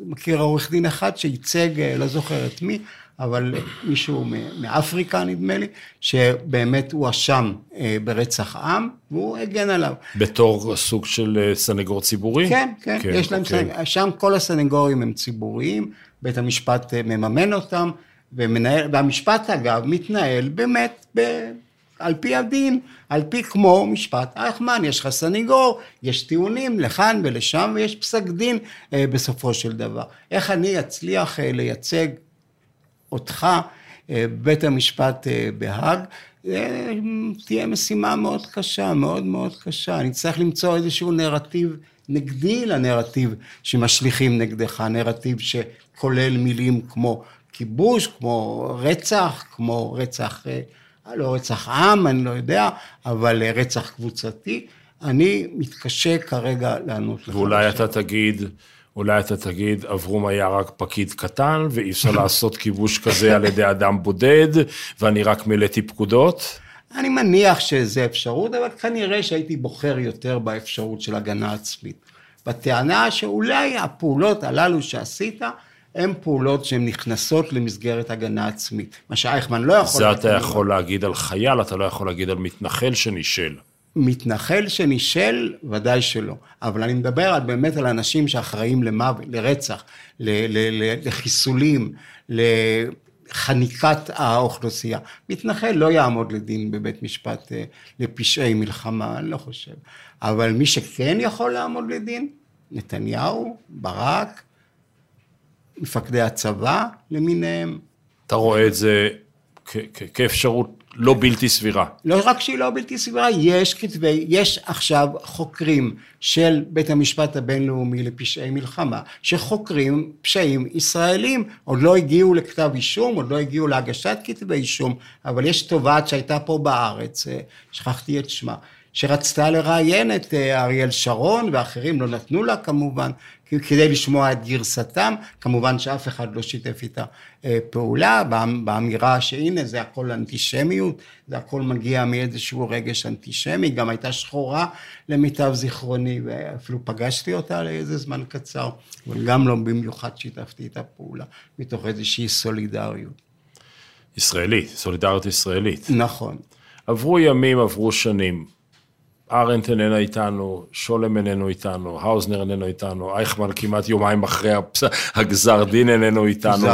מכיר עורך דין אחד שייצג, אה, לא זוכר את מי, אבל מישהו מאפריקה, נדמה לי, שבאמת הואשם אה, ברצח עם, והוא הגן עליו. בתור סוג של אה, סנגור ציבורי? כן, כן, יש להם, אוקיי. סנג... שם כל הסנגורים הם ציבוריים, בית המשפט אה, מממן אותם, ומנהל, והמשפט אגב מתנהל באמת ב... על פי הדין, על פי כמו משפט אייכמן, יש לך סניגור, יש טיעונים לכאן ולשם, ויש פסק דין אה, בסופו של דבר. איך אני אצליח אה, לייצג אותך, אה, בית המשפט אה, בהאג, אה, תהיה משימה מאוד קשה, מאוד מאוד קשה. אני צריך למצוא איזשהו נרטיב נגדי לנרטיב שמשליכים נגדך, נרטיב שכולל מילים כמו כיבוש, כמו רצח, כמו רצח, לא רצח עם, אני לא יודע, אבל רצח קבוצתי. אני מתקשה כרגע לענות לך. ואולי אתה תגיד, אולי אתה תגיד, אברום היה רק פקיד קטן, ואי אפשר לעשות כיבוש כזה על ידי אדם בודד, ואני רק מילאתי פקודות? אני מניח שזה אפשרות, אבל כנראה שהייתי בוחר יותר באפשרות של הגנה עצמית. בטענה שאולי הפעולות הללו שעשית, הן פעולות שהן נכנסות למסגרת הגנה עצמית. מה שאייכמן לא יכול... זה אתה יכול להגיד על חייל, אתה לא יכול להגיד על מתנחל שנישל. מתנחל שנישל, ודאי שלא. אבל אני מדבר באמת על אנשים שאחראים למוות, לרצח, לחיסולים, לחניקת האוכלוסייה. מתנחל לא יעמוד לדין בבית משפט אה, לפשעי מלחמה, אני לא חושב. אבל מי שכן יכול לעמוד לדין, נתניהו, ברק, מפקדי הצבא למיניהם. אתה רואה את זה כאפשרות לא בלתי סבירה. לא רק שהיא לא בלתי סבירה, יש כתבי, יש עכשיו חוקרים של בית המשפט הבינלאומי לפשעי מלחמה, שחוקרים פשעים ישראלים, עוד לא הגיעו לכתב אישום, עוד לא הגיעו להגשת כתבי אישום, אבל יש תובעת שהייתה פה בארץ, אה, שכחתי את שמה, שרצתה לראיין את אה, אריאל שרון ואחרים, לא נתנו לה כמובן, כדי לשמוע את גרסתם, כמובן שאף אחד לא שיתף איתה אה, פעולה, באמירה שהנה זה הכל אנטישמיות, זה הכל מגיע מאיזשהו רגש אנטישמי, גם הייתה שחורה למיטב זיכרוני, ואפילו פגשתי אותה לאיזה זמן קצר, אבל גם לא במיוחד שיתפתי איתה פעולה, מתוך איזושהי סולידריות. ישראלית, סולידריות ישראלית. נכון. עברו ימים, עברו שנים. ארנט איננו איתנו, שולם איננו איתנו, האוזנר איננו איתנו, אייכמן כמעט יומיים אחרי הגזר דין איננו איתנו.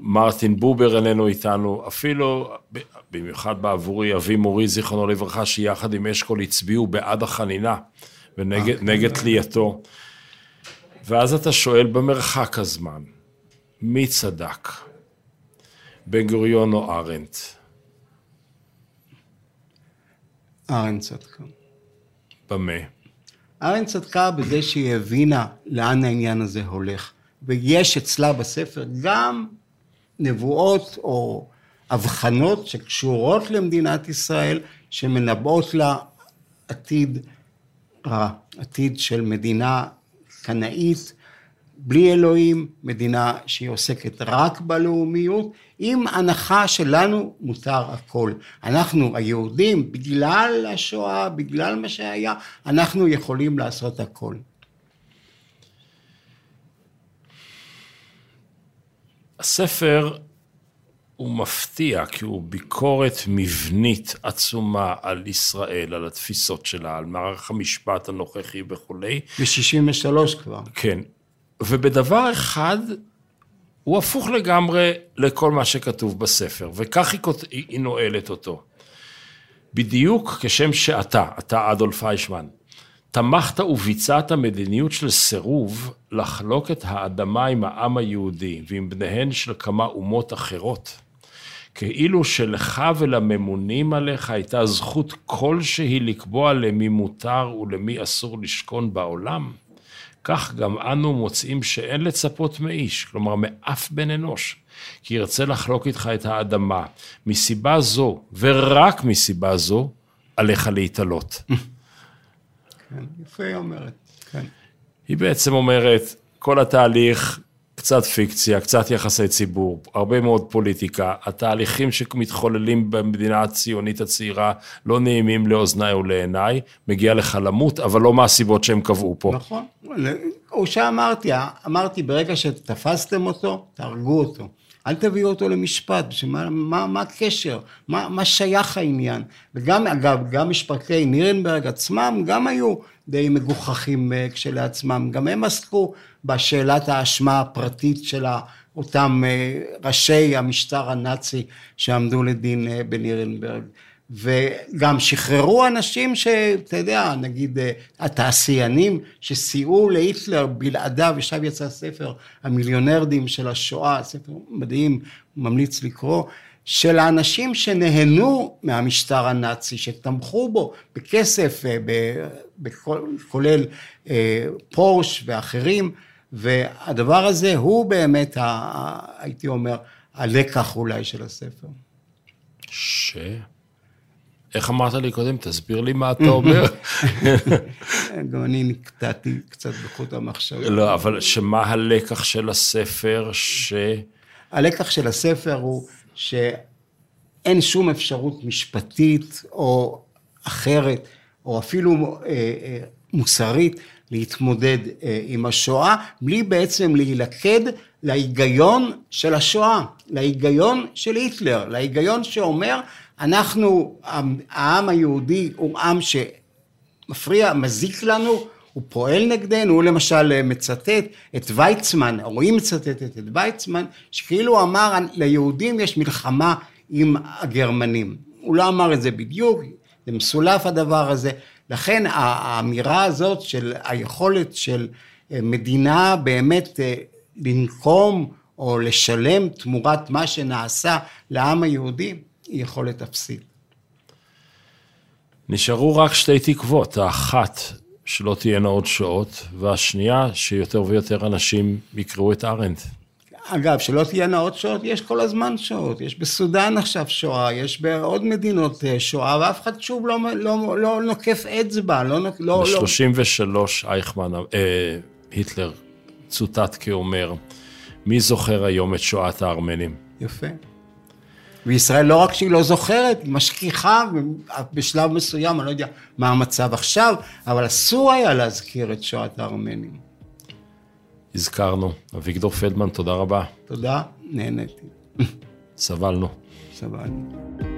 מרטין בובר איננו איתנו, אפילו, במיוחד בעבורי, אבי מורי, זיכרונו לברכה, שיחד עם אשכול הצביעו בעד החנינה ונגד אה, תלייתו. ואז אתה שואל במרחק הזמן, מי צדק? בן גוריון או ארנט? ארנט צדקה. במה? ארן צדקה בזה שהיא הבינה לאן העניין הזה הולך. ויש אצלה בספר גם נבואות או הבחנות שקשורות למדינת ישראל, שמנבאות לה עתיד רע, עתיד של מדינה קנאית, בלי אלוהים, מדינה שהיא עוסקת רק בלאומיות, עם הנחה שלנו מותר הכל. אנחנו היהודים, בגלל השואה, בגלל מה שהיה, אנחנו יכולים לעשות הכל. הספר הוא מפתיע, כי הוא ביקורת מבנית עצומה על ישראל, על התפיסות שלה, על מערך המשפט הנוכחי וכולי. ב-63 כבר. כן. ובדבר אחד, הוא הפוך לגמרי לכל מה שכתוב בספר, וכך היא, היא נועלת אותו. בדיוק כשם שאתה, אתה אדולף איישמן, תמכת וביצעת מדיניות של סירוב לחלוק את האדמה עם העם היהודי ועם בניהן של כמה אומות אחרות. כאילו שלך ולממונים עליך הייתה זכות כלשהי לקבוע למי מותר ולמי אסור לשכון בעולם. כך גם אנו מוצאים שאין לצפות מאיש, כלומר מאף בן אנוש, כי ירצה לחלוק איתך את האדמה. מסיבה זו, ורק מסיבה זו, עליך להתעלות. כן, יפה היא אומרת, כן. היא בעצם אומרת, כל התהליך קצת פיקציה, קצת יחסי ציבור, הרבה מאוד פוליטיקה. התהליכים שמתחוללים במדינה הציונית הצעירה לא נעימים לאוזניי ולעיניי, מגיע לך למות, אבל לא מהסיבות שהם קבעו פה. נכון, או שאמרתי, אמרתי, ברגע שתפסתם אותו, תהרגו אותו. אל תביאו אותו למשפט, שמה, מה, מה הקשר? מה, מה שייך העניין? וגם, אגב, גם משפטי נירנברג עצמם גם היו די מגוחכים אה, כשלעצמם. גם הם עסקו בשאלת האשמה הפרטית של אותם אה, ראשי המשטר הנאצי שעמדו לדין אה, בנירנברג. וגם שחררו אנשים שאתה יודע, נגיד אה, התעשיינים שסייעו להיטלר בלעדיו, עכשיו יצא ספר המיליונרדים של השואה, ספר מדהים, ממליץ לקרוא, של האנשים שנהנו מהמשטר הנאצי, שתמכו בו בכסף, כולל פורש ואחרים, והדבר הזה הוא באמת, הייתי אומר, הלקח אולי של הספר. ש... איך אמרת לי קודם? תסביר לי מה אתה אומר. גם אני נקטעתי קצת בחוט המחשבה. לא, אבל שמה הלקח של הספר ש... הלקח של הספר הוא שאין שום אפשרות משפטית או אחרת, או אפילו אה, אה, מוסרית להתמודד אה, עם השואה, בלי בעצם להילכד להיגיון של השואה, להיגיון של היטלר, להיגיון שאומר, אנחנו, העם היהודי הוא עם שמפריע, מזיק לנו, הוא פועל נגדנו, הוא למשל מצטט את ויצמן, היא מצטטת את ויצמן, שכאילו אמר ליהודים יש מלחמה עם הגרמנים. הוא לא אמר את זה בדיוק, זה מסולף הדבר הזה, לכן האמירה הזאת של היכולת של מדינה באמת אה, לנקום או לשלם תמורת מה שנעשה לעם היהודי, היא יכולת אפסית. נשארו רק שתי תקוות, האחת שלא תהיינה עוד שעות, והשנייה שיותר ויותר אנשים יקראו את ארנדט. אגב, שלא תהיינה עוד שעות, יש כל הזמן שעות. יש בסודאן עכשיו שואה, יש בעוד מדינות אה, שואה, ואף אחד שוב לא, לא, לא נוקף אצבע, לא... לא ב-33 לא... אייכמן, אה, היטלר צוטט כאומר, מי זוכר היום את שואת הארמנים? יפה. וישראל לא רק שהיא לא זוכרת, היא משכיחה בשלב מסוים, אני לא יודע מה המצב עכשיו, אבל אסור היה להזכיר את שואת הארמנים. הזכרנו. אביגדור פלדמן, תודה רבה. תודה, נהניתי. סבלנו. סבלנו.